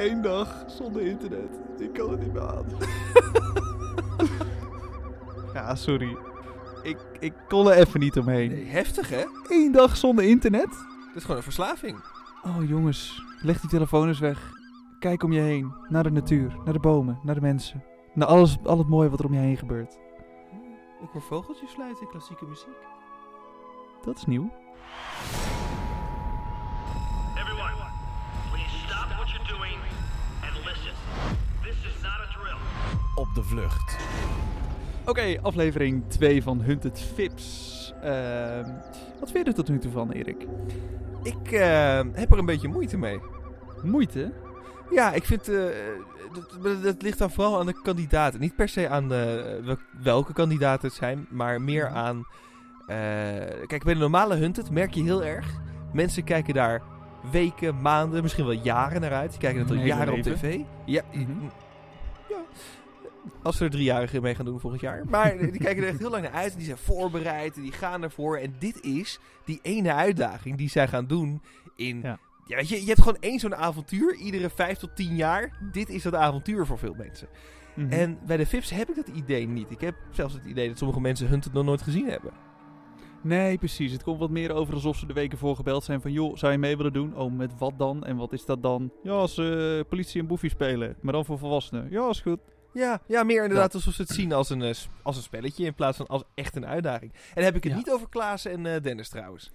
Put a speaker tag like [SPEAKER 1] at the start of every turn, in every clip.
[SPEAKER 1] Eén dag zonder internet. Ik kan het niet meer aan. ja, sorry. Ik, ik kon er even niet omheen.
[SPEAKER 2] Nee, heftig hè?
[SPEAKER 1] Eén dag zonder internet?
[SPEAKER 2] Dat is gewoon een verslaving.
[SPEAKER 1] Oh jongens, leg die telefoon eens weg. Kijk om je heen. Naar de natuur, naar de bomen, naar de mensen. Naar alles, al het mooie wat er om je heen gebeurt.
[SPEAKER 2] Ik hoor vogeltjes fluiten in klassieke muziek.
[SPEAKER 1] Dat is nieuw.
[SPEAKER 2] Op de vlucht.
[SPEAKER 1] Oké, aflevering 2 van Hunted Vips. Ehm, wat vind je er tot nu toe van, Erik?
[SPEAKER 2] Ik eh, heb er een beetje moeite mee.
[SPEAKER 1] Moeite?
[SPEAKER 2] Ja, ik vind... eh, dat, dat ligt dan vooral aan de kandidaten. Niet per se aan eh, wel- welke kandidaten het zijn, maar meer
[SPEAKER 1] Mhm.
[SPEAKER 2] aan... eh, kijk, bij de normale Hunted merk je heel erg... Mensen kijken daar weken, maanden, misschien wel jaren naar uit. Die kijken het al jaren op tv. Ja,
[SPEAKER 1] Mhm.
[SPEAKER 2] ja. Als ze er driejarigen mee gaan doen volgend jaar. Maar die kijken er echt heel lang naar uit. En die zijn voorbereid en die gaan ervoor. En dit is die ene uitdaging die zij gaan doen in...
[SPEAKER 1] Ja.
[SPEAKER 2] Ja, weet je, je hebt gewoon één zo'n avontuur. Iedere vijf tot tien jaar. Dit is dat avontuur voor veel mensen.
[SPEAKER 1] Mhm.
[SPEAKER 2] En bij de VIPs heb ik dat idee niet. Ik heb zelfs het idee dat sommige mensen Hunted nog nooit gezien hebben.
[SPEAKER 1] Nee, precies. Het komt wat meer over alsof ze de weken voor gebeld zijn van... joh, zou je mee willen doen? Oh, met wat dan? En wat is dat dan? Ja, als eh, politie en boefie spelen. Maar dan voor volwassenen. Ja, is goed.
[SPEAKER 2] Ja, ja meer inderdaad alsof ze het zien als een, eh, als een spelletje in plaats van als echt een uitdaging. En dan heb ik het
[SPEAKER 1] Ja.
[SPEAKER 2] niet over Klaas en eh, Dennis trouwens.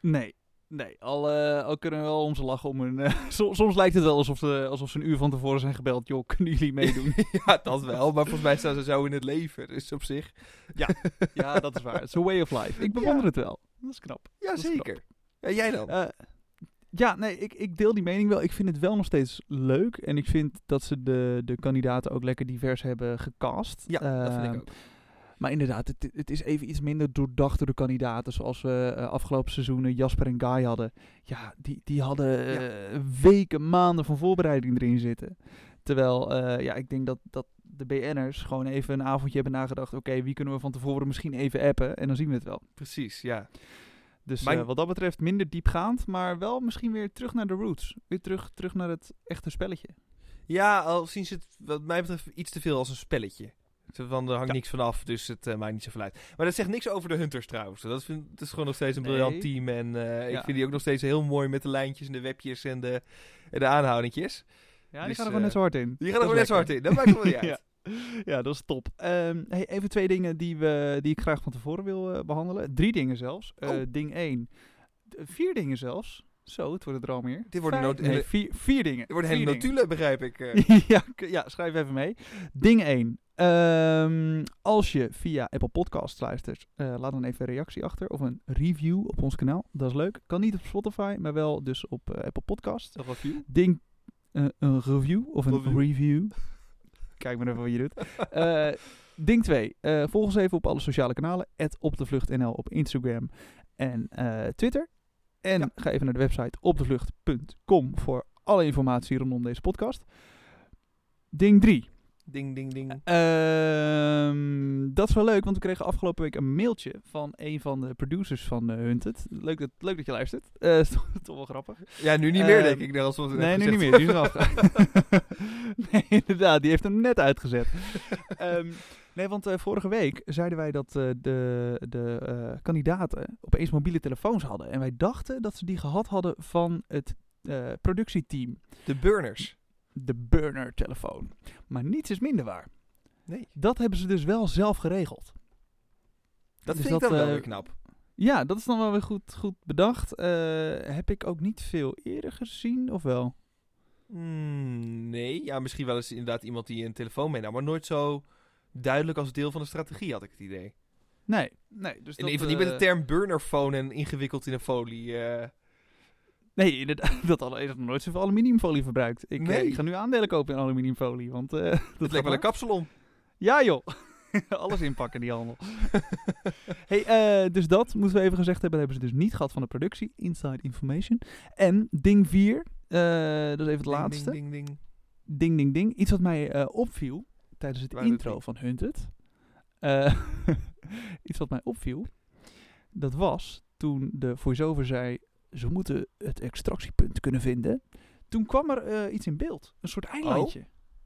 [SPEAKER 1] Nee. Nee, al, eh, al kunnen we wel om ze lachen om hun... so- soms lijkt het wel alsof, ze- alsof ze een uur van tevoren zijn gebeld. Joh, kunnen jullie meedoen?
[SPEAKER 2] ja, dat wel. Maar volgens mij staan ze zo in het leven. Dus op zich.
[SPEAKER 1] ja, dat is waar. Is een way of life. Ik bewonder
[SPEAKER 2] Ja.
[SPEAKER 1] het wel. Dat is knap.
[SPEAKER 2] Ja,
[SPEAKER 1] Dat is
[SPEAKER 2] zeker. Ja, jij dan?
[SPEAKER 1] Ja, nee, ik, ik deel die mening wel. Ik vind het wel nog steeds leuk. En ik vind dat ze de, de kandidaten ook lekker divers hebben gecast.
[SPEAKER 2] ja, dat vind
[SPEAKER 1] Ehm,
[SPEAKER 2] ik ook.
[SPEAKER 1] Maar inderdaad, het, het is even iets minder doordacht door de kandidaten. Zoals we eh, afgelopen seizoenen Jasper en Guy hadden. Ja, die, die hadden eh, weken, maanden van voorbereiding erin zitten. Terwijl, eh, ja, ik denk dat, dat de BN'ers gewoon even een avondje hebben nagedacht. Oké, wie kunnen we van tevoren misschien even appen? En dan zien we het wel.
[SPEAKER 2] Precies, ja.
[SPEAKER 1] Dus
[SPEAKER 2] Mijn-
[SPEAKER 1] eh, wat dat betreft minder diepgaand, maar wel misschien weer terug naar de roots. Weer terug, terug naar het echte spelletje.
[SPEAKER 2] Ja, al zien ze het wat mij betreft iets te veel als een spelletje. Van, er hangt
[SPEAKER 1] Ja.
[SPEAKER 2] niks vanaf, dus het eh, maakt niet zoveel uit. Maar dat zegt niks over de Hunters trouwens. Dat, vind, dat is gewoon nog steeds een
[SPEAKER 1] Nee.
[SPEAKER 2] briljant team. En eh, ik vind die ook nog steeds heel mooi met de lijntjes en de webjes en de, en de aanhoudingjes.
[SPEAKER 1] Ja, die
[SPEAKER 2] Dus,
[SPEAKER 1] gaan er gewoon net zo hard in.
[SPEAKER 2] Die gaan er gewoon net zo hard in. Dat maakt wel niet uit.
[SPEAKER 1] ja. dat is top. Ehm, hey, even twee dingen die, we, die ik graag van tevoren wil eh, behandelen. Drie dingen zelfs. Eh,
[SPEAKER 2] Oh.
[SPEAKER 1] Ding één. D- vier dingen zelfs. Zo, het wordt er al meer.
[SPEAKER 2] Dit wordt een
[SPEAKER 1] Vijf- nee, vier, vier dingen.
[SPEAKER 2] Wordt een hele
[SPEAKER 1] Vier dingen.
[SPEAKER 2] notule, begrijp ik. eh.
[SPEAKER 1] ja, ja, schrijf even mee. Ding 1. Ehm, als je via Apple Podcasts luistert, laat dan even een reactie achter of een review op ons kanaal. Dat is leuk. Kan niet op Spotify, maar wel dus op Apple Podcasts.
[SPEAKER 2] Een view?
[SPEAKER 1] Ding, een review of een
[SPEAKER 2] Review.
[SPEAKER 1] review. Kijk maar even wat je doet. Eh, ding 2. volg ons even op alle sociale kanalen. @opdevluchtnl op Instagram en eh, Twitter. En
[SPEAKER 2] Ja.
[SPEAKER 1] ga even naar de website opdevlucht.com voor alle informatie rondom deze podcast. Ding 3.
[SPEAKER 2] Ding, ding, ding.
[SPEAKER 1] Ehm, dat is wel leuk, want we kregen afgelopen week een mailtje van een van de producers van eh, Hunted. Leuk dat, leuk dat je luistert. Eh, is toch, toch wel grappig.
[SPEAKER 2] Ja, nu niet meer,
[SPEAKER 1] Ehm,
[SPEAKER 2] denk ik. net Als we het net
[SPEAKER 1] Nee, nu niet
[SPEAKER 2] gezegd
[SPEAKER 1] meer. Die is eraf. nee, inderdaad. Die heeft hem net uitgezet. Ehm, nee, want eh, vorige week zeiden wij dat eh, de, de eh, kandidaten opeens mobiele telefoons hadden. En wij dachten dat ze die gehad hadden van het eh, productieteam.
[SPEAKER 2] De burners.
[SPEAKER 1] De burner-telefoon. Maar niets is minder waar.
[SPEAKER 2] Nee.
[SPEAKER 1] Dat hebben ze dus wel zelf geregeld.
[SPEAKER 2] Dat
[SPEAKER 1] Dus
[SPEAKER 2] vind ik
[SPEAKER 1] dat,
[SPEAKER 2] dan wel
[SPEAKER 1] eh,
[SPEAKER 2] weer knap.
[SPEAKER 1] Ja, dat is dan wel weer goed, goed bedacht. Eh, heb ik ook niet veel eerder gezien, of wel?
[SPEAKER 2] Hmm, nee, ja, misschien wel eens inderdaad iemand die een telefoon meenam. Maar nooit zo duidelijk als deel van de strategie, had ik het idee.
[SPEAKER 1] Nee, nee. Dus
[SPEAKER 2] In ieder geval niet met de
[SPEAKER 1] eh,
[SPEAKER 2] term burnerphone en ingewikkeld in een folie.
[SPEAKER 1] Nee, inderdaad. Dat al, ik heb nog nooit zoveel aluminiumfolie verbruikt. Ik, eh, ik ga nu aandelen kopen in aluminiumfolie, want eh, dat
[SPEAKER 2] lijkt wel een kapsalon.
[SPEAKER 1] Ja joh. Alles inpakken, die handel. hey, eh, dus dat moeten we even gezegd hebben. Dat hebben ze dus niet gehad van de productie. Inside information. En ding 4. dat is even het
[SPEAKER 2] Ding,
[SPEAKER 1] laatste.
[SPEAKER 2] Ding, ding, ding.
[SPEAKER 1] Ding, ding, ding. Iets wat mij opviel tijdens het intro van Hunted. Iets wat mij opviel. Dat was toen de voice-over zei... Ze moeten het extractiepunt kunnen vinden Toen kwam er eh, iets in beeld. Een soort eilandje.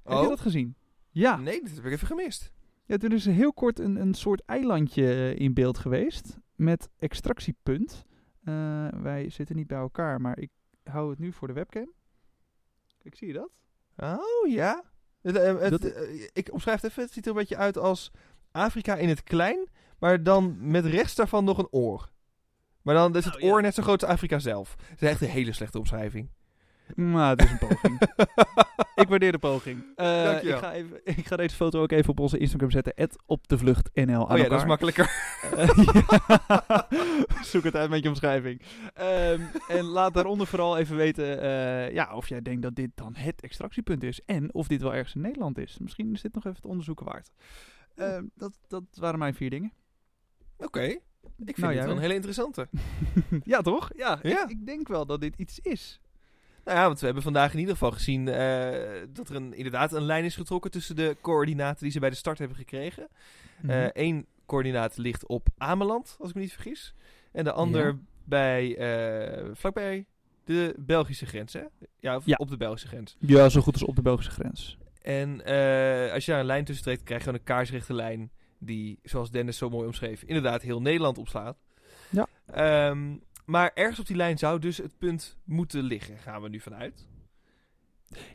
[SPEAKER 1] Heb
[SPEAKER 2] Oh?
[SPEAKER 1] je dat gezien? Ja.
[SPEAKER 2] Nee, dat heb ik even gemist.
[SPEAKER 1] ja toen is er heel kort een, een soort eilandje eh, in beeld geweest. Met extractiepunt. Eh, wij zitten niet bij elkaar, maar ik hou het nu voor de webcam. Kijk, zie je dat?
[SPEAKER 2] Oh, ja. Het, het,
[SPEAKER 1] Dat-
[SPEAKER 2] ik omschrijf het even. Het ziet er een beetje uit als Afrika in het klein, maar dan met rechts daarvan nog een oor. Maar dan is het
[SPEAKER 1] Oh, ja.
[SPEAKER 2] oor net zo groot als Afrika zelf. Het is echt een hele slechte omschrijving.
[SPEAKER 1] Maar het is een poging. ik waardeer de poging. Eh,
[SPEAKER 2] Dankjewel.
[SPEAKER 1] ik, ga even, ik ga deze foto ook even op onze Instagram zetten. op de vlucht NL.
[SPEAKER 2] Oh ja, dat is makkelijker.
[SPEAKER 1] Zoek het uit met je omschrijving. Ehm, en laat daaronder vooral even weten eh, ja, of jij denkt dat dit dan het extractiepunt is. En of dit wel ergens in Nederland is. Misschien is dit nog even het onderzoeken waard. Ehm, dat, dat waren mijn vier dingen.
[SPEAKER 2] Oké. Ik vind
[SPEAKER 1] Nou,
[SPEAKER 2] het wel een hele interessante.
[SPEAKER 1] ja, toch? Ja,
[SPEAKER 2] Ja.
[SPEAKER 1] Ik, ik denk wel dat dit iets is.
[SPEAKER 2] Nou ja, want we hebben vandaag in ieder geval gezien eh, dat er een, inderdaad een lijn is getrokken tussen de coördinaten die ze bij de start hebben gekregen.
[SPEAKER 1] Mhm.
[SPEAKER 2] Eén coördinaat ligt op Ameland, als ik me niet vergis. En de ander
[SPEAKER 1] Ja.
[SPEAKER 2] bij, eh, vlakbij de Belgische grens, hè? Ja, of
[SPEAKER 1] Ja.
[SPEAKER 2] op de Belgische grens.
[SPEAKER 1] ja, zo goed als op de Belgische grens.
[SPEAKER 2] En eh, als je daar een lijn tussen trekt, krijg je gewoon een kaarsrechte lijn die, zoals Dennis zo mooi omschreef, inderdaad heel Nederland opslaat.
[SPEAKER 1] Ja.
[SPEAKER 2] Ehm, maar ergens op die lijn zou dus het punt moeten liggen, gaan we nu vanuit.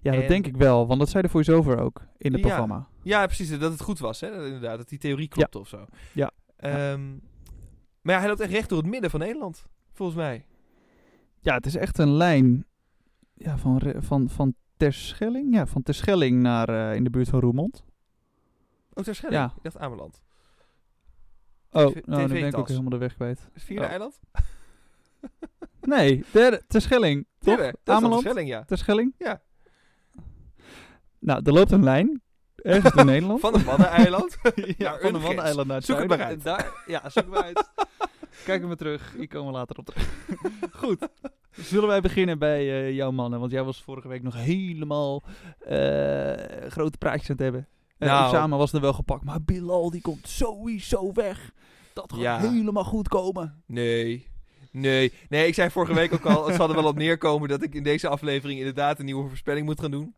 [SPEAKER 1] Ja, dat
[SPEAKER 2] En-
[SPEAKER 1] denk ik wel. Want dat zei de voice-over ook in het
[SPEAKER 2] Ja.
[SPEAKER 1] programma.
[SPEAKER 2] Ja, precies. Dat het goed was, hè? Dat, inderdaad, dat die theorie klopte of zo.
[SPEAKER 1] Ja.
[SPEAKER 2] Ehm, maar ja, hij loopt echt recht door het midden van Nederland, volgens mij.
[SPEAKER 1] Ja, het is echt een lijn ja, van, van, van Terschelling. Ja, van Terschelling naar eh, in de buurt van Roermond.
[SPEAKER 2] Oh, Terschelling.
[SPEAKER 1] Ja.
[SPEAKER 2] Ik dacht Ameland.
[SPEAKER 1] Oh,
[SPEAKER 2] TV
[SPEAKER 1] nou, dan ben ik ook helemaal de weg kwijt.
[SPEAKER 2] Vierde
[SPEAKER 1] Oh.
[SPEAKER 2] eiland?
[SPEAKER 1] Nee, derde, Terschelling. Toch?
[SPEAKER 2] Derde.
[SPEAKER 1] Ameland?
[SPEAKER 2] Terschelling, ja.
[SPEAKER 1] Terschelling?
[SPEAKER 2] Ja.
[SPEAKER 1] Nou, er loopt een lijn. Ergens in Nederland.
[SPEAKER 2] Van het Waddeneiland.
[SPEAKER 1] ja, van de Waddeneiland naar het
[SPEAKER 2] Zoek het
[SPEAKER 1] zuiden.
[SPEAKER 2] maar uit.
[SPEAKER 1] En Daar, ja, zoek maar uit. Kijk maar terug. Ik kom er later op terug. Goed. Zullen wij beginnen bij eh, jouw mannen? Want jij was vorige week nog helemaal eh, grote praatjes aan het hebben.
[SPEAKER 2] Nou.
[SPEAKER 1] Samen was er wel gepakt. Maar Bilal die komt sowieso weg. Dat gaat
[SPEAKER 2] Ja.
[SPEAKER 1] helemaal goed komen.
[SPEAKER 2] Nee. Nee. Nee, ik zei vorige week ook al, het zal er wel op neerkomen dat ik in deze aflevering inderdaad een nieuwe voorspelling moet gaan doen.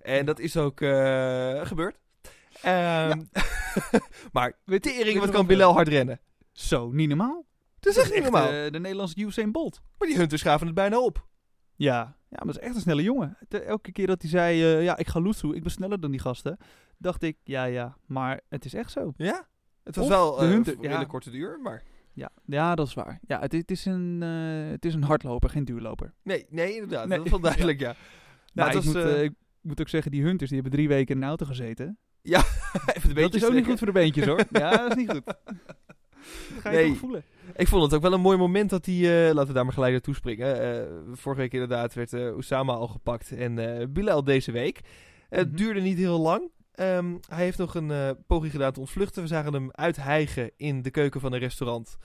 [SPEAKER 2] En dat is ook eh, gebeurd. Ehm, maar,
[SPEAKER 1] Weet
[SPEAKER 2] tering, wat kan Bilal hard rennen?
[SPEAKER 1] Zo, niet normaal.
[SPEAKER 2] Dat is echt niet normaal.
[SPEAKER 1] eh, de Nederlandse Usain Bolt.
[SPEAKER 2] Maar die hunters gaven het bijna op.
[SPEAKER 1] Ja. ja, maar dat is echt een snelle jongen. Elke keer dat hij zei, eh, ja, ik ga loesoe, ik ben sneller dan die gasten. Dacht ik, ja, ja, maar het is echt zo.
[SPEAKER 2] Ja. Het was
[SPEAKER 1] Of
[SPEAKER 2] wel
[SPEAKER 1] de
[SPEAKER 2] een hele
[SPEAKER 1] ja.
[SPEAKER 2] korte duur, maar...
[SPEAKER 1] Ja, ja dat is waar. Ja, het, het is een, eh, het is een hardloper, geen duurloper.
[SPEAKER 2] Nee, nee, inderdaad.
[SPEAKER 1] Nee.
[SPEAKER 2] Dat is wel duidelijk, ja.
[SPEAKER 1] Nou, ik,
[SPEAKER 2] was,
[SPEAKER 1] moet,
[SPEAKER 2] eh,
[SPEAKER 1] eh, ik moet ook zeggen, die hunters die hebben drie weken in een auto gezeten.
[SPEAKER 2] Even de
[SPEAKER 1] dat is ook niet goed voor de beentjes hoor. ja, dat is niet goed. Dat ga je
[SPEAKER 2] Nee.
[SPEAKER 1] toch voelen.
[SPEAKER 2] Ik vond het ook wel een mooi moment dat hij... eh, laten we daar maar gelijk naartoe springen. Vorige week inderdaad werd eh Osama al gepakt. En Bilal deze week. Het
[SPEAKER 1] Mhm.
[SPEAKER 2] duurde niet heel lang. Ehm, hij heeft nog een eh, poging gedaan te ontvluchten. We zagen hem uithijgen in de keuken van een restaurant.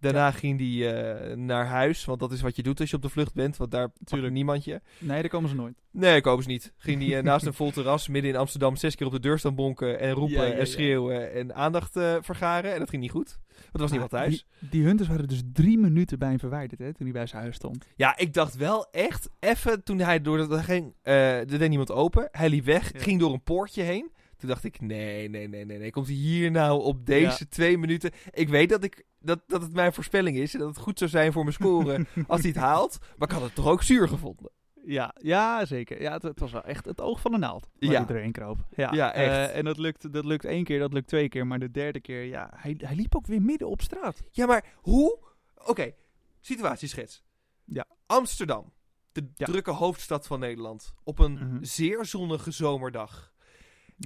[SPEAKER 2] Daarna ging hij eh, naar huis. Want dat is wat je doet als je op de vlucht bent. Want daar pakt niemand je.
[SPEAKER 1] Nee, daar komen ze nooit.
[SPEAKER 2] Nee, kopen ze niet. Ging hij eh, naast een vol terras midden in Amsterdam zes keer op de deur staan bonken. En roepen
[SPEAKER 1] Ja, ja,
[SPEAKER 2] en schreeuwen en aandacht vergaren. En dat ging niet goed. Want er was niemand
[SPEAKER 1] Maar
[SPEAKER 2] thuis.
[SPEAKER 1] Die, die hunters waren dus drie minuten bij hem verwijderd, hè, toen hij bij zijn huis stond.
[SPEAKER 2] Ja, ik dacht wel echt even toen hij door dat ging, er deed niemand open. Hij liep weg, ging door een poortje heen. Toen dacht ik, nee, nee, nee, nee, nee. Komt hij hier nou op deze twee minuten? Ik weet dat, ik, dat, dat het mijn voorspelling is. En dat het goed zou zijn voor mijn score als hij het haalt. Maar ik had het toch ook zuur gevonden.
[SPEAKER 1] Ja, ja zeker. Ja, het, het was wel echt het oog van de naald. Waar
[SPEAKER 2] Ja.
[SPEAKER 1] erheen kroop. Ja,
[SPEAKER 2] Ja, echt.
[SPEAKER 1] eh, en dat lukt, dat lukt één keer, dat lukt twee keer. Maar de derde keer, ja, hij, hij liep ook weer midden op straat.
[SPEAKER 2] Ja, maar hoe? Oké, situatieschets.
[SPEAKER 1] Ja.
[SPEAKER 2] Amsterdam, de
[SPEAKER 1] Ja.
[SPEAKER 2] drukke hoofdstad van Nederland. Op een
[SPEAKER 1] Mhm.
[SPEAKER 2] zeer zonnige zomerdag.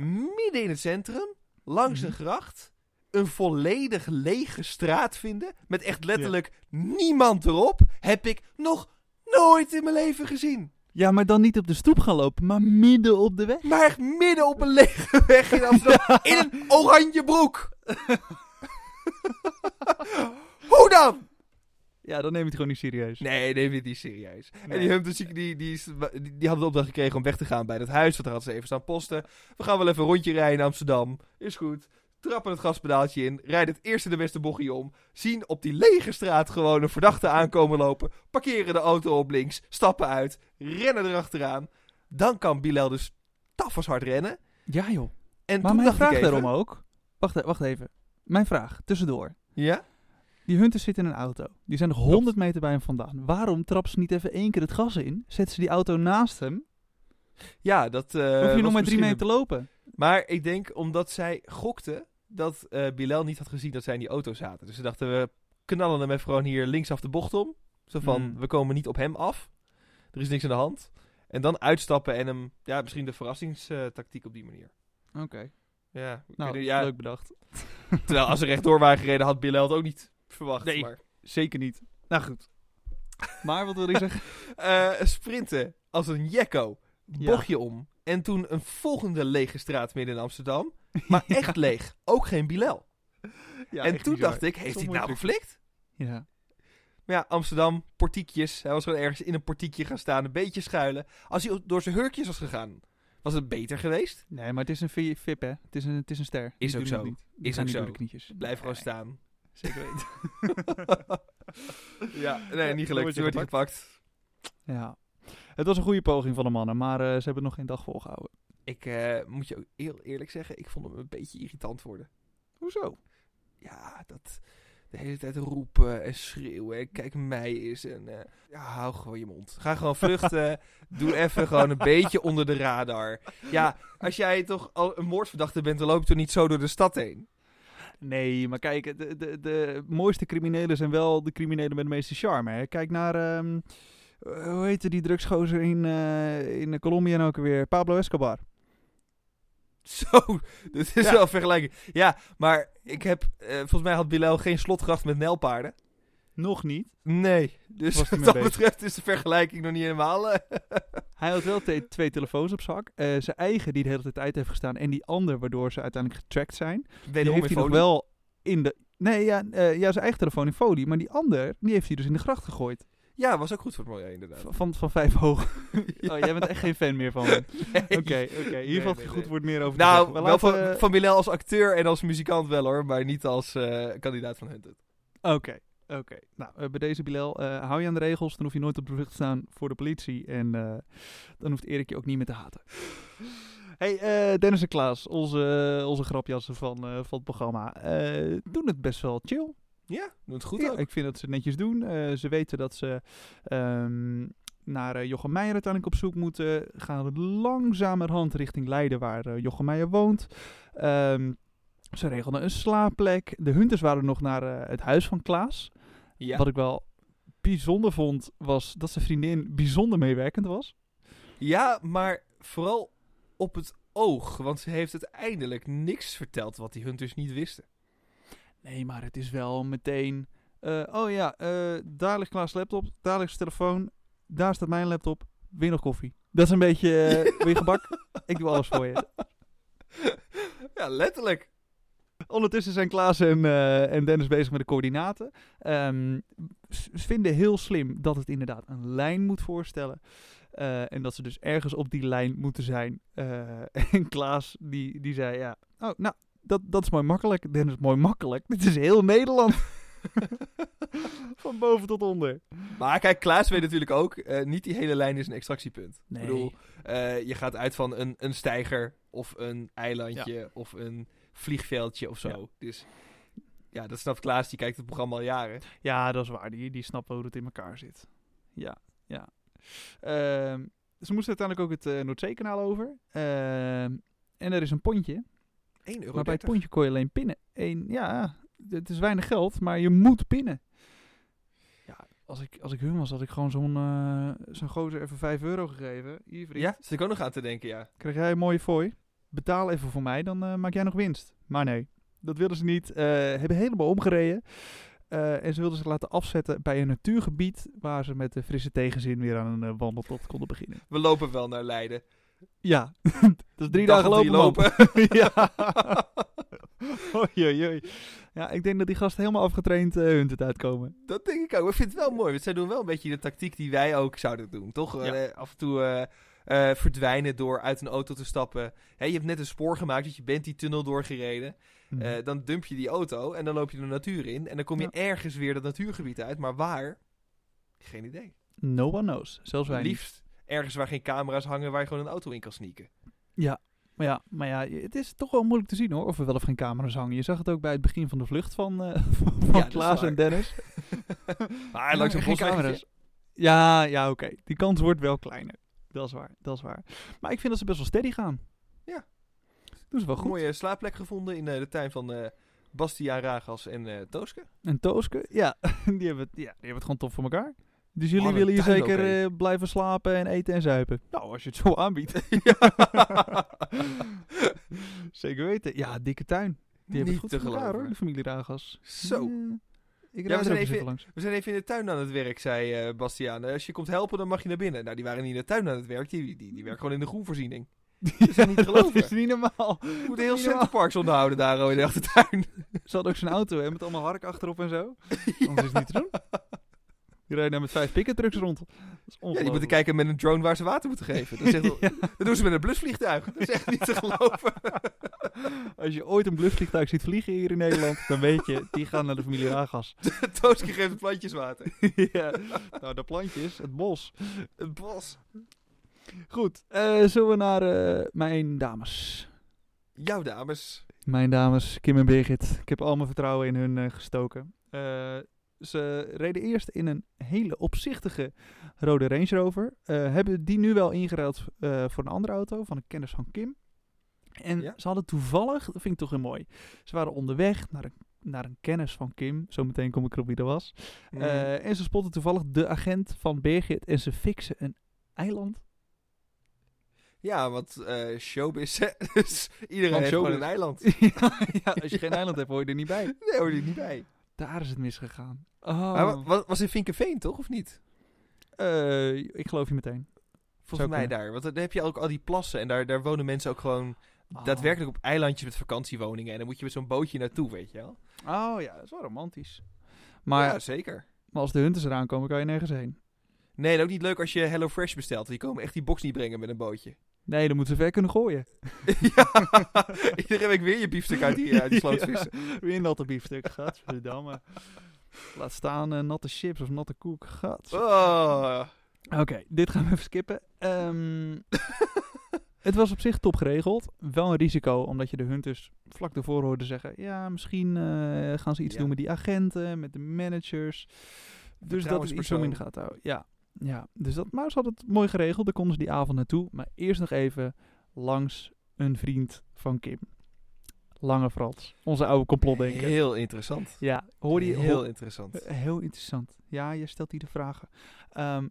[SPEAKER 2] Midden in het centrum, langs
[SPEAKER 1] Mhm.
[SPEAKER 2] een gracht, een volledig lege straat vinden. Met echt letterlijk niemand erop. Heb ik nog nooit in mijn leven gezien.
[SPEAKER 1] Ja, maar dan niet op de stoep gaan lopen, maar midden op de weg.
[SPEAKER 2] Maar echt midden op een lege weg in Amsterdam. In een oranje broek. Hoe dan?
[SPEAKER 1] Ja, dan neem je het gewoon niet serieus.
[SPEAKER 2] Nee, neem dit niet serieus. En die Humpers, die, die, die, die, hadden de opdracht gekregen om weg te gaan bij dat huis. Want daar hadden ze even staan posten. We gaan wel even een rondje rijden in Amsterdam. Is goed. trappen het gaspedaaltje in, rijden het eerste de beste bochtje om, zien op die lege straat gewoon een verdachte aankomen lopen, parkeren de auto op links, stappen uit, rennen erachteraan. Dan kan Bilal dus tafels hard rennen.
[SPEAKER 1] Ja joh.
[SPEAKER 2] En
[SPEAKER 1] Maar
[SPEAKER 2] toen
[SPEAKER 1] mijn
[SPEAKER 2] dacht
[SPEAKER 1] vraag daarom ook. Wacht, e- wacht even. Mijn vraag, tussendoor.
[SPEAKER 2] Ja?
[SPEAKER 1] Die hunters zitten in een auto. Die zijn nog 100 meter bij hem vandaan. Waarom trappen ze niet even één keer het gas in? Zetten ze die auto naast hem?
[SPEAKER 2] Ja, dat
[SPEAKER 1] Dan hoef je nog maar drie meter te lopen.
[SPEAKER 2] Maar ik denk omdat zij gokte dat eh Bilal niet had gezien dat zij in die auto zaten. Dus ze dachten, we knallen hem even gewoon hier linksaf de bocht om. Zo van,
[SPEAKER 1] Hmm.
[SPEAKER 2] we komen niet op hem af. Er is niks aan de hand. En dan uitstappen en hem, ja, misschien de verrassingstactiek op die manier.
[SPEAKER 1] Oké.
[SPEAKER 2] Ja,
[SPEAKER 1] Nou,
[SPEAKER 2] ja
[SPEAKER 1] leuk bedacht.
[SPEAKER 2] terwijl als ze rechtdoor waren gereden had Bilal het ook niet verwacht.
[SPEAKER 1] Nee.
[SPEAKER 2] Maar,
[SPEAKER 1] Zeker niet. Nou goed. Maar wat wil ik zeggen?
[SPEAKER 2] Eh, sprinten als een jekko,
[SPEAKER 1] Ja.
[SPEAKER 2] bochtje om. En toen een volgende lege straat midden in Amsterdam. Maar echt leeg. Ook geen Bilal.
[SPEAKER 1] Ja,
[SPEAKER 2] en toen
[SPEAKER 1] bizar.
[SPEAKER 2] dacht ik, heeft hij nou geflikt?
[SPEAKER 1] Ja.
[SPEAKER 2] Maar ja, Amsterdam, portiekjes. Hij was gewoon ergens in een portiekje gaan staan, een beetje schuilen. Als hij door zijn hurkjes was gegaan, was het beter geweest.
[SPEAKER 1] Nee, maar het is een vi- VIP, hè? Het is een, het is een ster.
[SPEAKER 2] Is
[SPEAKER 1] Die
[SPEAKER 2] ook zo.
[SPEAKER 1] niet.
[SPEAKER 2] Is ook zo.
[SPEAKER 1] door de knietjes.
[SPEAKER 2] Blijf gewoon staan.
[SPEAKER 1] Zeker weten.
[SPEAKER 2] Ja, nee, niet gelukt.
[SPEAKER 1] je
[SPEAKER 2] werd gepakt.
[SPEAKER 1] ja. Het was een goede poging van de mannen, maar eh, ze hebben het nog geen dag volgehouden.
[SPEAKER 2] Ik eh, moet je ook heel eerlijk zeggen, ik vond hem een beetje irritant worden.
[SPEAKER 1] Hoezo?
[SPEAKER 2] Ja, dat de hele tijd roepen en schreeuwen. en Kijk mij eens. En, eh, ja, hou gewoon je mond. Ga gewoon vluchten. Doe even gewoon een beetje onder de radar. Ja, als jij toch al een moordverdachte bent, dan loop je toch niet zo door de stad heen.
[SPEAKER 1] Nee, maar kijk, de, de, de mooiste criminelen zijn wel de criminelen met de meeste charme. Hè? Kijk naar, ehm, eh, hoe heette die drugsgozer in, eh in Colombia nou ook weer? Pablo Escobar.
[SPEAKER 2] Zo, dit is
[SPEAKER 1] Ja.
[SPEAKER 2] wel een vergelijking. Ja, maar ik heb, eh, volgens mij had Bilal geen slotgracht met nelpaarden.
[SPEAKER 1] Nog niet.
[SPEAKER 2] Nee, dus wat dat betreft is de vergelijking nog niet helemaal...
[SPEAKER 1] Hij had wel te- twee telefoons op zak. Eh, zijn eigen die de hele tijd uit heeft gestaan. En die ander waardoor ze uiteindelijk getracked zijn. Die heeft hij nog wel in de... Nee, ja, eh, ja, zijn eigen telefoon in folie. Maar die ander, die heeft hij dus in de gracht gegooid.
[SPEAKER 2] Ja, was ook goed voor het milieu inderdaad.
[SPEAKER 1] Van, van vijf hoog. Oh, jij bent echt geen fan meer van hem.
[SPEAKER 2] Nee.
[SPEAKER 1] Oké, oké. Hier valt
[SPEAKER 2] nee,
[SPEAKER 1] goed woord meer over
[SPEAKER 2] Nou, wel
[SPEAKER 1] laten
[SPEAKER 2] van, van Bilal als acteur en als muzikant wel hoor, maar niet als eh, kandidaat van Hunted.
[SPEAKER 1] Oké, oké. Nou, eh, bij deze Bilal, eh, hou je aan de regels, dan hoef je nooit op de vlucht te staan voor de politie. En eh, dan hoeft Erik je ook niet meer te haten. Hey, Dennis en Klaas, onze, onze grapjassen van, van het programma, doen het best wel chill.
[SPEAKER 2] Ja, doet het goed
[SPEAKER 1] Ja,
[SPEAKER 2] ook.
[SPEAKER 1] ik vind dat ze het netjes doen. Ze weten dat ze ehm, naar eh, Jochem Meijer uiteindelijk op zoek moeten. Gaan langzamerhand richting Leiden, waar eh, Jochem Meijer woont. Ehm, ze regelden een slaapplek. De hunters waren nog naar het huis van Klaas.
[SPEAKER 2] Ja.
[SPEAKER 1] Wat ik wel bijzonder vond, was dat zijn vriendin bijzonder meewerkend was.
[SPEAKER 2] ja, maar vooral op het oog, want ze heeft uiteindelijk niks verteld wat die Hunters niet wisten.
[SPEAKER 1] Nee, maar het is wel meteen... eh, oh ja, eh, daar ligt Klaas' laptop, daar ligt zijn telefoon, daar staat mijn laptop. Je nog koffie? Dat is een beetje... eh, je gebak? Ik doe alles voor je.
[SPEAKER 2] ja, letterlijk.
[SPEAKER 1] Ondertussen zijn Klaas en, eh, en Dennis bezig met de coördinaten. Ehm, ze vinden heel slim dat het inderdaad een lijn moet voorstellen. Eh, en dat ze dus ergens op die lijn moeten zijn. Eh, en Klaas die, die zei ja, oh nou, dat, dat is mooi makkelijk. Dennis, mooi makkelijk. Dit is heel Nederland. Van boven tot onder.
[SPEAKER 2] Maar kijk, Klaas weet natuurlijk ook, niet die hele lijn is een extractiepunt.
[SPEAKER 1] Nee.
[SPEAKER 2] Ik bedoel, je gaat uit van een, een steiger of een eilandje of een vliegveldje of zo.
[SPEAKER 1] Ja.
[SPEAKER 2] Dus ja, dat snapt Klaas, die kijkt het programma al jaren.
[SPEAKER 1] Ja, dat is waar. Die, die snappen hoe het in elkaar zit. Ja, ja. Ehm, ze moesten uiteindelijk ook het eh, Noordzeekanaal over. Ehm, en er is een pontje.
[SPEAKER 2] 1 euro.
[SPEAKER 1] Maar bij het pontje kon je alleen pinnen. Eén, ja, het is weinig geld, maar je moet pinnen. Ja, als ik, als ik hun was, had ik gewoon zo'n eh zo'n gozer even 5 euro gegeven. Hier, vriend.
[SPEAKER 2] Ja, zit ik ook nog aan te denken, ja.
[SPEAKER 1] Krijg jij een mooie fooi? Betaal even voor mij, dan eh, maak jij nog winst. Maar nee, dat wilden ze niet. Eh, hebben helemaal omgereden. Eh, en ze wilden zich laten afzetten bij een natuurgebied waar ze met de frisse tegenzin weer aan een eh, wandeltocht konden beginnen.
[SPEAKER 2] We lopen wel naar Leiden.
[SPEAKER 1] Ja, dat is drie
[SPEAKER 2] Dag
[SPEAKER 1] dagen lopen. man. ja. Oei, oei, oei. Ja, ik denk dat die gasten helemaal afgetraind hun het uitkomen.
[SPEAKER 2] Dat denk ik ook. Ik vind het wel mooi. Want zij doen wel een beetje de tactiek die wij ook zouden doen, toch?
[SPEAKER 1] Ja.
[SPEAKER 2] Eh, af en toe eh, verdwijnen door uit een auto te stappen. Hè, je hebt net een spoor gemaakt, dus je bent die tunnel doorgereden. Eh, dan dump je die auto en dan loop je de natuur in. En dan kom je
[SPEAKER 1] Ja.
[SPEAKER 2] ergens weer dat natuurgebied uit. Maar waar? Geen idee.
[SPEAKER 1] no one knows. Zelfs wij.
[SPEAKER 2] Liefst ergens waar geen camera's hangen, waar je gewoon een auto in kan sneaken.
[SPEAKER 1] Maar ja, maar ja, het is toch wel moeilijk te zien hoor, of er wel of geen camera's hangen. Je zag het ook bij het begin van de vlucht van, eh van
[SPEAKER 2] dat
[SPEAKER 1] Klaas en Dennis.
[SPEAKER 2] Maar langs een
[SPEAKER 1] geen camera's. Ja, ja, oké. Die kans wordt wel kleiner. Dat is waar, dat is waar. Maar ik vind dat ze best wel steady gaan.
[SPEAKER 2] Ja.
[SPEAKER 1] Doen ze wel goed.
[SPEAKER 2] Mooie slaapplek gevonden in eh, de tuin van eh Bastiaan Ragas en eh Tooske.
[SPEAKER 1] En Tooske, ja, die hebben, het, ja, die hebben het gewoon tof voor elkaar. Dus jullie willen hier zeker blijven slapen en eten en zuipen? Nou, als je het zo aanbiedt. zeker weten. Ja, dikke tuin. Die hebben
[SPEAKER 2] Niet
[SPEAKER 1] het
[SPEAKER 2] te
[SPEAKER 1] goed voor elkaar hoor, de familie Ragas.
[SPEAKER 2] Zo.
[SPEAKER 1] Ik
[SPEAKER 2] we zijn even-
[SPEAKER 1] even langs.
[SPEAKER 2] We zijn even in de tuin aan het werk, zei eh Bastiaan. Eh, als je komt helpen, dan mag je naar binnen. Nou, die waren niet in de tuin aan het werk. Die, die, die werken gewoon in de groenvoorziening.
[SPEAKER 1] is
[SPEAKER 2] niet geloven.
[SPEAKER 1] Dat is niet normaal.
[SPEAKER 2] Je moet heel
[SPEAKER 1] Ja.
[SPEAKER 2] Centerparks onderhouden daar oh, in de achtertuin.
[SPEAKER 1] Ze hadden ook zo'n auto hè, met allemaal hark achterop en zo. Anders is het niet te doen. Die rijden daar met vijf pick trucks rond. Dat is
[SPEAKER 2] Ja, die moeten kijken met een drone waar ze water moeten geven. Dat, is echt wel-
[SPEAKER 1] Ja.
[SPEAKER 2] dat doen ze met een blusvliegtuig. Dat is echt niet te geloven.
[SPEAKER 1] Als je ooit een bluffvliegtuig ziet vliegen hier in Nederland, dan weet je, die gaan naar de familie Ragas.
[SPEAKER 2] Tooske geeft plantjes water.
[SPEAKER 1] ja. Nou, de plantjes, het bos.
[SPEAKER 2] Het bos.
[SPEAKER 1] Goed, eh, zullen we naar eh, mijn dames.
[SPEAKER 2] Jouw dames.
[SPEAKER 1] Mijn dames, Kim en Birgit. Ik heb al mijn vertrouwen in hun eh, gestoken. Ze reden eerst in een hele opzichtige rode Range Rover. Eh, hebben die nu wel ingeruild eh, voor een andere auto van een kennis van Kim. En
[SPEAKER 2] Ja?
[SPEAKER 1] ze hadden toevallig, dat vind ik toch heel mooi. Ze waren onderweg naar een, naar een kennis van Kim. Zometeen kom ik erop wie dat was.
[SPEAKER 2] Mhm.
[SPEAKER 1] Eh, en ze spotten toevallig de agent van Birgit. En ze fixen een eiland.
[SPEAKER 2] ja, want eh showbiz, hè. dus iedereen
[SPEAKER 1] Want
[SPEAKER 2] heeft gewoon een eiland.
[SPEAKER 1] ja, als je geen eiland hebt, hoor je er niet bij.
[SPEAKER 2] Nee, hoor je niet bij.
[SPEAKER 1] Daar is het misgegaan. Oh.
[SPEAKER 2] Maar wa- wa- was in Vinkenveen, toch? Of niet?
[SPEAKER 1] Eh, ik geloof je meteen.
[SPEAKER 2] Volgens
[SPEAKER 1] Zou
[SPEAKER 2] mij
[SPEAKER 1] kunnen.
[SPEAKER 2] daar. Want dan heb je ook al die plassen. En daar, daar wonen mensen ook gewoon
[SPEAKER 1] Oh.
[SPEAKER 2] daadwerkelijk op eilandjes met vakantiewoningen. En dan moet je met zo'n bootje naartoe, weet je wel.
[SPEAKER 1] Oh ja, dat is wel romantisch. Maar,
[SPEAKER 2] ja, zeker.
[SPEAKER 1] maar als de hunters eraan komen, kan je nergens heen.
[SPEAKER 2] Nee, en ook niet leuk als je Hello Fresh bestelt. Die komen echt die box niet brengen met een bootje.
[SPEAKER 1] Nee, dan moeten ze ver kunnen gooien.
[SPEAKER 2] ja, iedere week weer je biefstuk uit die, uit die sloot vissen.
[SPEAKER 1] Ja, weer een natte biefstuk. Gadverdamme. Laat staan eh, natte chips of natte koek. Gad.
[SPEAKER 2] Oh.
[SPEAKER 1] Oké, dit gaan we even skippen. Ehm, het was op zich top geregeld. Wel een risico, omdat je de hunters vlak daarvoor hoorde zeggen... Ja, misschien eh, gaan ze iets
[SPEAKER 2] Ja.
[SPEAKER 1] doen met die agenten, met de managers. Dus dat is iets om in de gaten te houden. Ja, ja. Dus dat, ze hadden het mooi geregeld. Daar konden ze die avond naartoe. Maar eerst nog even langs een vriend van Kim. Lange Frans. Onze oude complotdenker.
[SPEAKER 2] Heel interessant.
[SPEAKER 1] Ja, hoorde je...
[SPEAKER 2] Heel
[SPEAKER 1] ho-
[SPEAKER 2] interessant.
[SPEAKER 1] eh, Heel interessant. Ja, je stelt hier de vragen. Ehm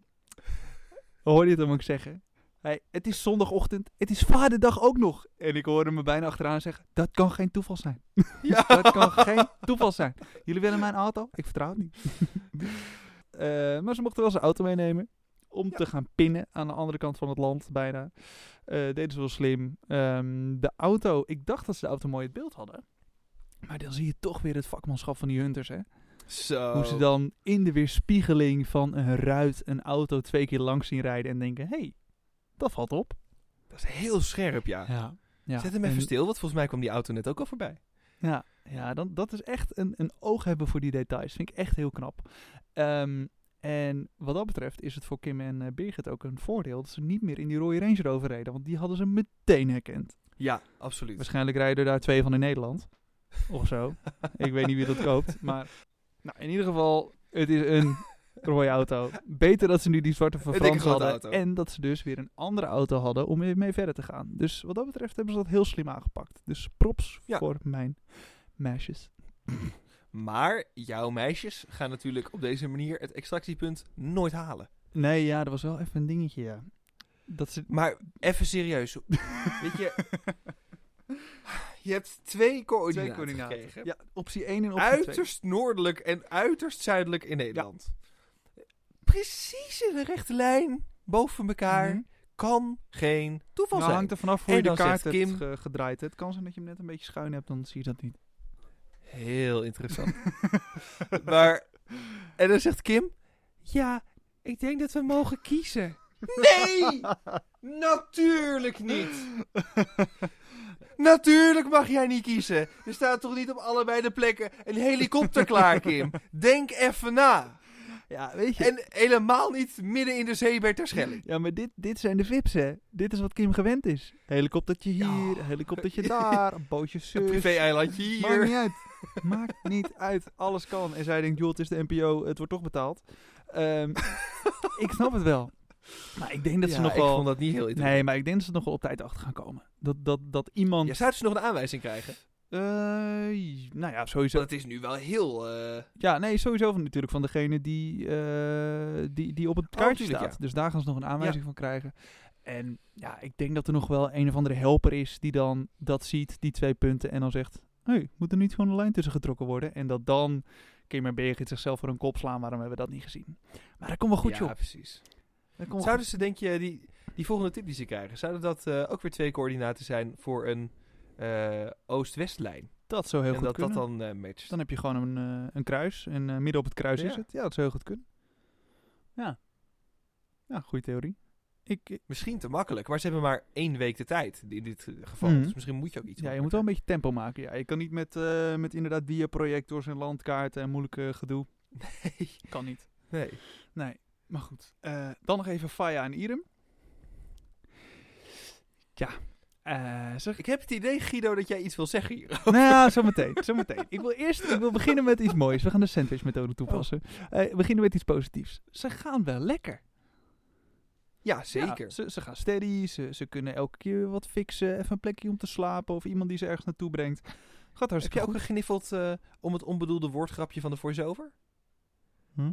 [SPEAKER 1] hoorde je het hem ook zeggen? Hey, het is zondagochtend. Het is vaderdag ook nog. En ik hoorde me bijna achteraan zeggen: Dat kan geen toeval zijn.
[SPEAKER 2] Ja.
[SPEAKER 1] Dat kan geen toeval zijn. Jullie willen mijn auto? Ik vertrouw het niet. Eh, maar ze mochten wel zijn auto meenemen. Om
[SPEAKER 2] Ja.
[SPEAKER 1] te gaan pinnen aan de andere kant van het land, bijna. Eh deden ze wel slim. Ehm, de auto, ik dacht dat ze de auto mooi het beeld hadden. Maar dan zie je toch weer het vakmanschap van die hunters, hè?
[SPEAKER 2] Zo.
[SPEAKER 1] Hoe ze dan in de weerspiegeling van een ruit een auto twee keer langs zien rijden en denken: hé, hey, dat valt op.
[SPEAKER 2] Dat is heel scherp, ja.
[SPEAKER 1] Ja. ja.
[SPEAKER 2] Zet hem even
[SPEAKER 1] en-
[SPEAKER 2] stil, want volgens mij kwam die auto net ook al voorbij.
[SPEAKER 1] Ja, ja dan, dat is echt een, een oog hebben voor die details. Vind ik echt heel knap. Ehm, en wat dat betreft is het voor Kim en eh, Birgit ook een voordeel dat ze niet meer in die rode Range Rover reden. Want die hadden ze meteen herkend.
[SPEAKER 2] Ja, absoluut.
[SPEAKER 1] Waarschijnlijk rijden er daar twee van in Nederland. Of zo. ik weet niet wie dat koopt. Maar nou, in ieder geval, het is een rode auto. Beter dat ze nu die zwarte van Frans hadden.
[SPEAKER 2] auto.
[SPEAKER 1] En dat ze dus weer een andere auto hadden om weer mee verder te gaan. Dus wat dat betreft hebben ze dat heel slim aangepakt. Dus props
[SPEAKER 2] Ja.
[SPEAKER 1] voor mijn meisjes.
[SPEAKER 2] Maar jouw meisjes gaan natuurlijk op deze manier het extractiepunt nooit halen.
[SPEAKER 1] Nee, ja, dat was wel even een dingetje, ja. Dat ze...
[SPEAKER 2] Maar even serieus. Weet je, je hebt twee coördinaten, gekregen.
[SPEAKER 1] Ja, optie 1 en optie 2.
[SPEAKER 2] uiterst noordelijk en uiterst zuidelijk in Nederland. Precies in de rechte lijn, boven elkaar.
[SPEAKER 1] Mhm.
[SPEAKER 2] Kan geen toeval
[SPEAKER 1] Nou,
[SPEAKER 2] zijn.
[SPEAKER 1] hangt er vanaf hoe
[SPEAKER 2] En
[SPEAKER 1] je de kaart hebt
[SPEAKER 2] Kim-
[SPEAKER 1] ge- gedraaid. Het kan zijn dat je hem net een beetje schuin hebt, dan zie je dat niet.
[SPEAKER 2] Heel interessant. maar, en dan zegt Kim, ja, ik denk dat we mogen kiezen. Nee! Natuurlijk niet! Natuurlijk mag jij niet kiezen. Er staat toch niet op allebei de plekken een helikopter klaar, Kim? Denk even na.
[SPEAKER 1] Ja, weet je.
[SPEAKER 2] En helemaal niet midden in de zee bij Terschelling.
[SPEAKER 1] Ja, maar dit, dit zijn de vips, hè. Dit is wat Kim gewend is. Helikoptertje hier,
[SPEAKER 2] Ja.
[SPEAKER 1] helikoptertje daar, een bootje
[SPEAKER 2] Een
[SPEAKER 1] zus.
[SPEAKER 2] privé-eilandje
[SPEAKER 1] Maakt
[SPEAKER 2] hier.
[SPEAKER 1] niet uit. Maakt niet uit. Alles kan. En zij denkt, joh, het is de NPO, het wordt toch betaald. Ehm, ik snap het wel. Maar ik denk dat ze
[SPEAKER 2] Ja,
[SPEAKER 1] nog
[SPEAKER 2] ik
[SPEAKER 1] wel...
[SPEAKER 2] vond dat niet heel interessant.
[SPEAKER 1] Nee, maar ik denk dat ze nog wel op tijd achter gaan komen. Dat, dat, dat iemand...
[SPEAKER 2] Ja, zouden ze nog een aanwijzing krijgen?
[SPEAKER 1] Eh, nou ja, sowieso.
[SPEAKER 2] Want het is nu wel heel... eh,
[SPEAKER 1] Ja, nee, sowieso van, natuurlijk van degene die, eh, die, die op het
[SPEAKER 2] Oh,
[SPEAKER 1] kaartje staat.
[SPEAKER 2] ja.
[SPEAKER 1] Dus daar gaan ze nog een aanwijzing van krijgen. En ja, ik denk dat er nog wel een of andere helper is die dan dat ziet, die twee punten, en dan zegt, hey, moet er niet gewoon een lijn tussen getrokken worden? En dat dan Kim en Birgit zichzelf voor een kop slaan, waarom hebben we dat niet gezien? Maar dat komt wel goed,
[SPEAKER 2] ja,
[SPEAKER 1] joh.
[SPEAKER 2] precies.
[SPEAKER 1] Dat
[SPEAKER 2] Zouden ze, denk je, die, die volgende tip die ze krijgen, zouden dat eh, ook weer twee coördinaten zijn voor een eh, Oost-West-lijn?
[SPEAKER 1] Dat zou heel
[SPEAKER 2] En
[SPEAKER 1] goed
[SPEAKER 2] dat
[SPEAKER 1] kunnen.
[SPEAKER 2] dat dan eh matcht.
[SPEAKER 1] Dan heb je gewoon een, een kruis en midden op het kruis is
[SPEAKER 2] Ja.
[SPEAKER 1] het. Ja, dat zou heel goed kunnen. Ja. Ja, goede theorie. Ik, ik-
[SPEAKER 2] Misschien te makkelijk, maar ze hebben maar één week de tijd in dit eh, geval.
[SPEAKER 1] Mhm.
[SPEAKER 2] Dus misschien moet je ook iets
[SPEAKER 1] Ja, je moet wel een beetje tempo maken. Ja, je kan niet met, eh, met inderdaad dia-projectors en landkaarten en moeilijke gedoe.
[SPEAKER 2] Nee.
[SPEAKER 1] Kan niet.
[SPEAKER 2] nee.
[SPEAKER 1] Nee, maar goed. Eh, dan nog even Faya en Irem. Ja, eh, zeg
[SPEAKER 2] Ik heb het idee, Guido, dat jij iets wil zeggen hier.
[SPEAKER 1] nou ja, zometeen. zometeen. Ik wil eerst ik wil beginnen met iets moois. We gaan de sandwich-methode toepassen. Eh, we beginnen met iets positiefs. Ze gaan wel lekker.
[SPEAKER 2] Ja, zeker.
[SPEAKER 1] Ja, ze, ze gaan steady. Ze, ze kunnen elke keer wat fixen. Even een plekje om te slapen. Of iemand die ze ergens naartoe brengt. Gaat
[SPEAKER 2] heb
[SPEAKER 1] hartstikke
[SPEAKER 2] je ook gegniffeld eh, om het onbedoelde woordgrapje van de voice-over?
[SPEAKER 1] Hm?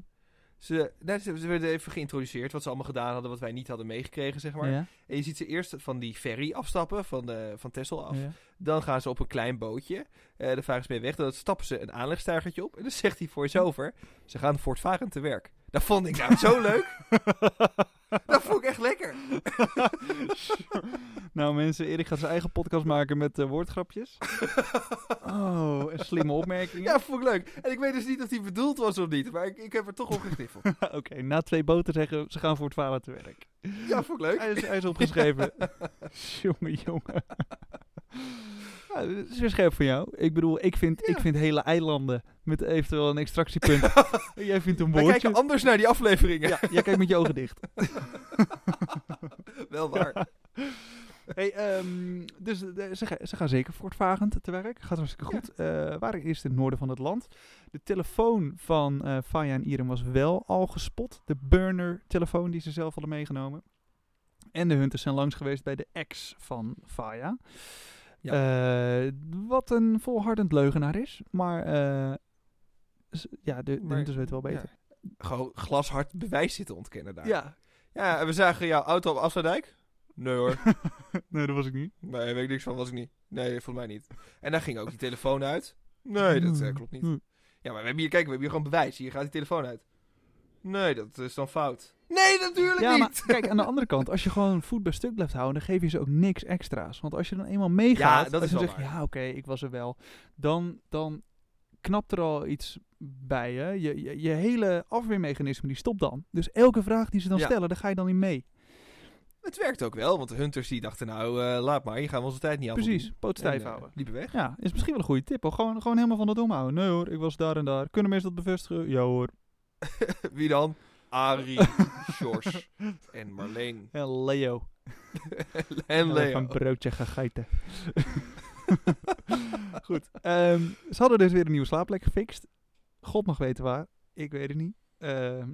[SPEAKER 2] Ze, nee, ze, ze werden even geïntroduceerd wat ze allemaal gedaan hadden, wat wij niet hadden meegekregen, zeg maar.
[SPEAKER 1] Ja,
[SPEAKER 2] En je ziet ze eerst van die ferry afstappen, van, de, van Texel af.
[SPEAKER 1] ja.
[SPEAKER 2] Dan gaan ze op een klein bootje. Eh dan varen ze mee weg. Dan stappen ze een aanlegstuigertje op. En dan zegt hij voice-over, ze gaan voortvarend te werk. Dat vond ik nou zo leuk. Dat vond ik echt lekker.
[SPEAKER 1] nou mensen, Erik gaat zijn eigen podcast maken met eh, woordgrapjes. Oh, en slimme opmerkingen.
[SPEAKER 2] Ja, vond ik leuk. En ik weet dus niet of die bedoeld was of niet. Maar ik, ik heb er toch op gegniffeld.
[SPEAKER 1] Oké, na twee boten zeggen ze gaan voor het varen te werk.
[SPEAKER 2] Ja, vond ik leuk.
[SPEAKER 1] Hij is, hij is opgeschreven. jongen, jongen. Ja, dat is weer scherp van jou. Ik bedoel, ik vind, ik
[SPEAKER 2] Ja.
[SPEAKER 1] vind hele eilanden met eventueel een extractiepunt. Jij vindt een
[SPEAKER 2] Wij
[SPEAKER 1] woordje.
[SPEAKER 2] kijken anders naar die afleveringen.
[SPEAKER 1] Ja, jij kijkt met je ogen dicht.
[SPEAKER 2] Wel waar.
[SPEAKER 1] Hey, ehm, dus eh, ze, ga- ze gaan zeker voortvarend te werk. Gaat hartstikke goed. Eh waren eerst in het noorden van het land. De telefoon van eh Faya en Irem was wel al gespot. De burner-telefoon die ze zelf hadden meegenomen. En de hunters zijn langs geweest bij de ex van Faya. Eh, wat een volhardend leugenaar is. Maar eh, ja, de,
[SPEAKER 2] Maar-
[SPEAKER 1] weten wel beter.
[SPEAKER 2] Gewoon glashard bewijs zitten ontkennen daar.
[SPEAKER 1] Ja.
[SPEAKER 2] Ja, en we zagen jouw auto op Afsluitdijk. Nee hoor.
[SPEAKER 1] nee, dat was ik niet.
[SPEAKER 2] Nee, weet ik niks van, was ik niet. Nee, volgens mij niet. En daar ging ook die telefoon uit. Nee, dat eh, klopt niet.
[SPEAKER 1] Hm.
[SPEAKER 2] Ja, maar we hebben hier, kijk, we hebben hier gewoon bewijs. Hier gaat die telefoon uit. Nee, dat is dan fout. Nee, natuurlijk
[SPEAKER 1] Ja,
[SPEAKER 2] niet.
[SPEAKER 1] maar kijk, aan de andere kant, als je gewoon voet bij stuk blijft houden, dan geef je ze ook niks extra's. Want als je dan eenmaal meegaat,
[SPEAKER 2] Ja, dat
[SPEAKER 1] als
[SPEAKER 2] is
[SPEAKER 1] je
[SPEAKER 2] wel
[SPEAKER 1] zegt,
[SPEAKER 2] waar.
[SPEAKER 1] ja, oké, ik was er wel, dan, dan knapt er al iets bij je. Je, je. je hele afweermechanisme, die stopt dan. Dus elke vraag die ze dan
[SPEAKER 2] Ja.
[SPEAKER 1] stellen, daar ga je dan in mee.
[SPEAKER 2] Het werkt ook wel, want de hunters die dachten, nou, eh, laat maar. Hier gaan we onze tijd niet aan
[SPEAKER 1] Precies, poot stijf
[SPEAKER 2] En, eh,
[SPEAKER 1] houden.
[SPEAKER 2] liepen weg.
[SPEAKER 1] Ja, is misschien wel een goede tip. Hoor. Gewoon, gewoon helemaal van het omhouden. Nee hoor, ik was daar en daar. Kunnen mensen dat bevestigen? Ja hoor.
[SPEAKER 2] Wie dan? Arie, Sjors en Marleen.
[SPEAKER 1] En Leo.
[SPEAKER 2] en Leo.
[SPEAKER 1] Van broodje gegeten. Goed. ehm, ze hadden dus weer een nieuwe slaapplek gefixt. God mag weten waar. Ik weet het niet. Ehm,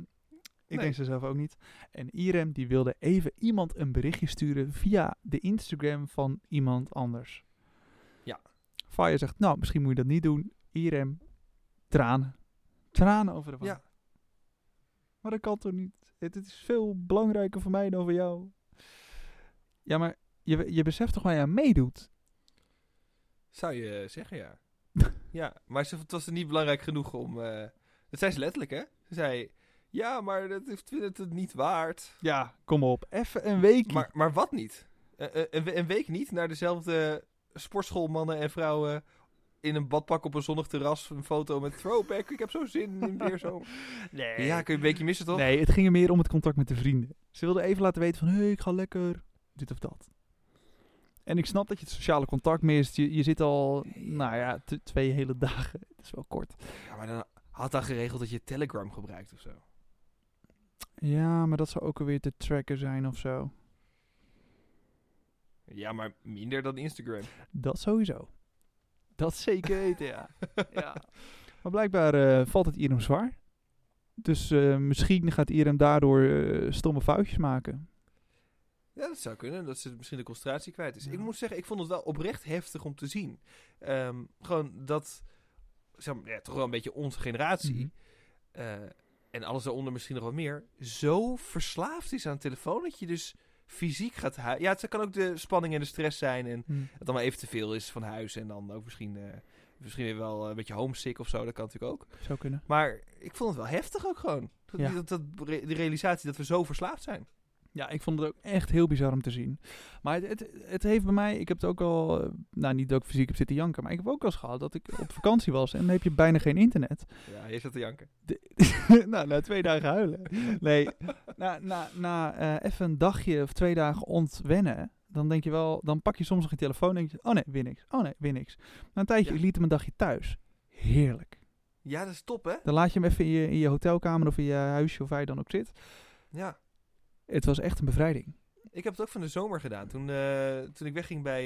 [SPEAKER 1] ik
[SPEAKER 2] Nee.
[SPEAKER 1] denk ze zelf ook niet. En Irem die wilde even iemand een berichtje sturen via de Instagram van iemand anders.
[SPEAKER 2] Ja.
[SPEAKER 1] Fire zegt, nou, misschien moet je dat niet doen. Irem, tranen. Tranen over de wang.
[SPEAKER 2] Ja.
[SPEAKER 1] Maar dat kan toch niet? Het, het is veel belangrijker voor mij dan voor jou. Ja, maar je, je beseft toch waar je aan meedoet?
[SPEAKER 2] Zou je zeggen, ja. ja, maar ze, het was er niet belangrijk genoeg om... eh, dat zei ze letterlijk, hè? Ze zei, ja, maar dat heeft vind het het niet waard.
[SPEAKER 1] Ja, kom op. Even een week.
[SPEAKER 2] Maar, maar wat niet? Eh, eh, een, een week niet naar dezelfde sportschoolmannen en vrouwen... in een badpak op een zonnig terras, een foto met throwback. Ik heb zo zin in weer zo.
[SPEAKER 1] nee.
[SPEAKER 2] Ja, kun je een beetje missen, toch?
[SPEAKER 1] Nee, het ging er meer om het contact met de vrienden. Ze wilde even laten weten van, hé, hey, ik ga lekker dit of dat. En ik snap dat je het sociale contact mist. Je, je zit al, nou ja, twee hele dagen. Dat is wel kort.
[SPEAKER 2] Ja, maar dan had dan geregeld dat je Telegram gebruikt of zo.
[SPEAKER 1] Ja, maar dat zou ook alweer te tracken zijn of zo.
[SPEAKER 2] Ja, maar minder dan Instagram.
[SPEAKER 1] Dat sowieso. Dat zeker weten, ja. ja. Maar blijkbaar eh, valt het Irem zwaar. Dus eh, misschien gaat Irem daardoor eh, stomme foutjes maken.
[SPEAKER 2] Ja, dat zou kunnen. Dat ze misschien de concentratie kwijt is.
[SPEAKER 1] Ja.
[SPEAKER 2] Ik moet zeggen, ik vond het wel oprecht heftig om te zien. Ehm, gewoon dat, zeg maar, ja, toch wel een beetje onze generatie,
[SPEAKER 1] Mhm.
[SPEAKER 2] eh, en alles daaronder misschien nog wat meer, zo verslaafd is aan telefoon dat je dus fysiek gaat huilen. Ja, het kan ook de spanning en de stress zijn en het dan maar even te veel is van huis en dan ook misschien, eh, misschien weer wel een beetje homesick of zo. Dat kan natuurlijk ook.
[SPEAKER 1] Zou kunnen.
[SPEAKER 2] Maar ik vond het wel heftig ook gewoon. Dat,
[SPEAKER 1] Ja.
[SPEAKER 2] dat, dat, de realisatie dat we zo verslaafd zijn.
[SPEAKER 1] Ja, ik vond het ook echt heel bizar om te zien. Maar het, het, het heeft bij mij, ik heb het ook al, eh, nou niet dat ik fysiek heb zitten janken, maar ik heb ook al eens gehad dat ik op vakantie was en dan heb je bijna geen internet.
[SPEAKER 2] Ja, je zat te janken.
[SPEAKER 1] nou, na twee dagen huilen. Nee, na, na, na eh, even een dagje of twee dagen ontwennen, dan denk je wel, dan pak je soms nog je telefoon en denk je, oh nee, weer niks. Oh nee, weer niks. Na een tijdje,
[SPEAKER 2] Ja.
[SPEAKER 1] liet hem een dagje thuis. Heerlijk.
[SPEAKER 2] Ja, dat is top, hè?
[SPEAKER 1] Dan laat je hem even in je, in je hotelkamer of in je huisje of waar je dan ook zit.
[SPEAKER 2] Ja.
[SPEAKER 1] Het was echt een bevrijding.
[SPEAKER 2] Ik heb het ook van de zomer gedaan. Toen, eh, toen ik wegging bij,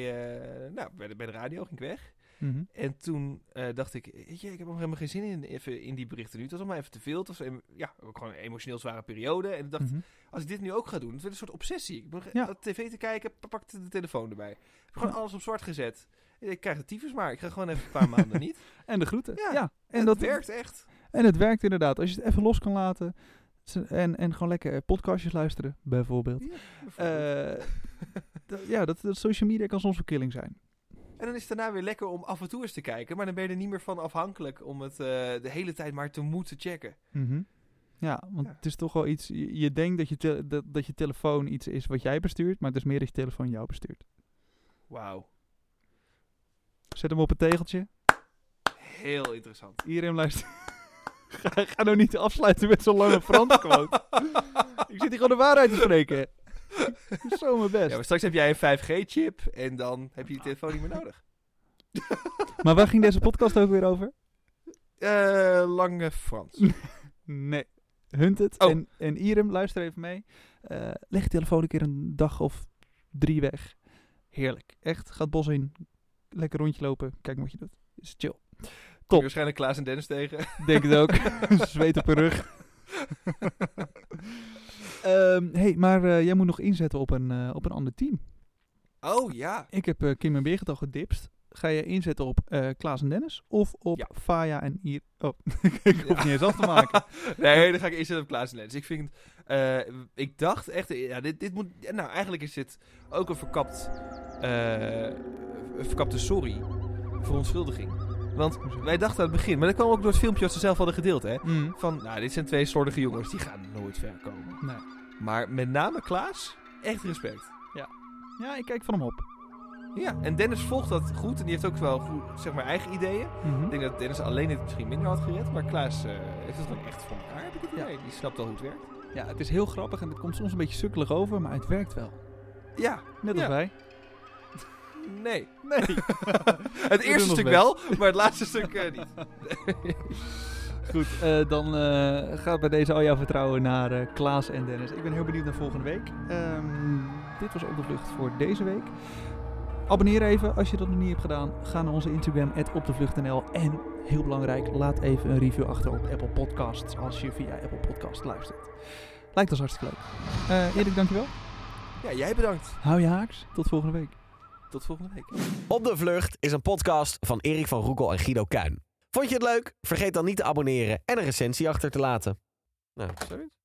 [SPEAKER 2] eh, nou, bij, de, bij de radio, ging ik weg.
[SPEAKER 1] Mhm.
[SPEAKER 2] En toen eh, dacht ik, je, ik heb nog helemaal geen zin in, even in die berichten nu. Het was allemaal even te veel. Het was em- ja, ook gewoon een emotioneel zware periode. En ik dacht,
[SPEAKER 1] Mhm.
[SPEAKER 2] als ik dit nu ook ga doen, het wordt een soort obsessie. Ik
[SPEAKER 1] Ja.
[SPEAKER 2] tv te kijken, pa- pakte de telefoon erbij. Ik heb gewoon
[SPEAKER 1] Ja.
[SPEAKER 2] alles op zwart gezet. Ik krijg het tyfus maar. Ik ga gewoon even een paar maanden niet.
[SPEAKER 1] En de groeten.
[SPEAKER 2] Ja,
[SPEAKER 1] Ja,
[SPEAKER 2] En dat werkt echt.
[SPEAKER 1] En het werkt inderdaad. Als je het even los kan laten. En, en gewoon lekker eh, podcastjes luisteren, bijvoorbeeld.
[SPEAKER 2] Ja, bijvoorbeeld.
[SPEAKER 1] Eh, ja, dat, dat social media kan soms een killing zijn.
[SPEAKER 2] En dan is het daarna weer lekker om af en toe eens te kijken. Maar dan ben je er niet meer van afhankelijk om het eh, de hele tijd maar te moeten checken.
[SPEAKER 1] Ja, want
[SPEAKER 2] Ja.
[SPEAKER 1] het is toch wel iets. Je, je denkt dat je, dat, dat je telefoon iets is wat jij bestuurt, maar het is meer dat je telefoon jou bestuurt.
[SPEAKER 2] Wauw.
[SPEAKER 1] Zet hem op een tegeltje.
[SPEAKER 2] Heel interessant.
[SPEAKER 1] Iedereen luistert. ga, ga nou niet afsluiten met zo'n lange Frans quote. Ik zit hier gewoon de waarheid te spreken. Zo mijn best.
[SPEAKER 2] Ja, maar straks heb jij een 5G-chip en dan heb je die telefoon niet meer nodig.
[SPEAKER 1] Maar waar ging deze podcast ook weer over?
[SPEAKER 2] Eh lange Frans.
[SPEAKER 1] Nee. Hunt het.
[SPEAKER 2] Oh.
[SPEAKER 1] En, en Irem, luister even mee. Eh, leg je telefoon een keer een dag of drie weg. Heerlijk. Echt, ga het bos in. Lekker rondje lopen. Kijk wat je doet. Is chill.
[SPEAKER 2] Kom je
[SPEAKER 1] Top.
[SPEAKER 2] waarschijnlijk Klaas en Dennis tegen.
[SPEAKER 1] Denk het ook. Zweet op je rug. Ehm, hey, maar eh, jij moet nog inzetten op een, eh, op een ander team.
[SPEAKER 2] Oh ja.
[SPEAKER 1] Ik heb eh, Kim en Birgit al gedipst. Ga je inzetten op Klaas en Dennis? Of op
[SPEAKER 2] Ja.
[SPEAKER 1] Faya en Ir... Oh, ik hoef niet eens af te maken.
[SPEAKER 2] nee, dan ga ik even op Klaas en Dennis. Ik vind, ik dacht echt, ja, dit, dit moet, nou eigenlijk is dit ook een verkapt, een verkapte sorry, verontschuldiging. Want wij dachten aan het begin, maar dat kwam ook door het filmpje wat ze zelf hadden gedeeld, hè.
[SPEAKER 1] Mm,
[SPEAKER 2] Van, nou, dit zijn twee slordige jongens, die gaan nooit ver komen.
[SPEAKER 1] nee.
[SPEAKER 2] Maar met name Klaas, echt respect.
[SPEAKER 1] Ja, ik kijk van hem op.
[SPEAKER 2] Ja, en Dennis volgt dat goed en die heeft ook wel goed, zeg maar, eigen ideeën.
[SPEAKER 1] Mhm.
[SPEAKER 2] Ik denk dat Dennis alleen het misschien minder had gered, maar Klaas eh, heeft het gewoon echt voor elkaar, heb ik het
[SPEAKER 1] Ja.
[SPEAKER 2] idee. Die snapt al hoe het werkt.
[SPEAKER 1] Ja, het is heel grappig en het komt soms een beetje sukkelig over, maar het werkt wel.
[SPEAKER 2] Ja,
[SPEAKER 1] Net als
[SPEAKER 2] Ja.
[SPEAKER 1] wij.
[SPEAKER 2] nee.
[SPEAKER 1] Nee.
[SPEAKER 2] Het eerste stuk
[SPEAKER 1] best.
[SPEAKER 2] wel, maar het laatste stuk eh, niet.
[SPEAKER 1] Goed, eh, dan eh, gaat bij deze al jouw vertrouwen naar Klaas en Dennis. Ik ben heel benieuwd naar volgende week. Ehm, dit was Op de Vlucht voor deze week. Abonneer even als je dat nog niet hebt gedaan. Ga naar onze Instagram, opdevlucht.nl. En heel belangrijk, laat even een review achter op Apple Podcasts als je via Apple Podcasts luistert. Lijkt ons hartstikke leuk. Eh Erik, dankjewel.
[SPEAKER 2] Ja, jij bedankt.
[SPEAKER 1] Hou je haaks. Tot volgende week.
[SPEAKER 2] Tot volgende week.
[SPEAKER 3] Op de Vlucht is een podcast van Erik van Roekel en Guido Kuin. Vond je het leuk? Vergeet dan niet te abonneren en een recensie achter te laten. Nou, zoiets.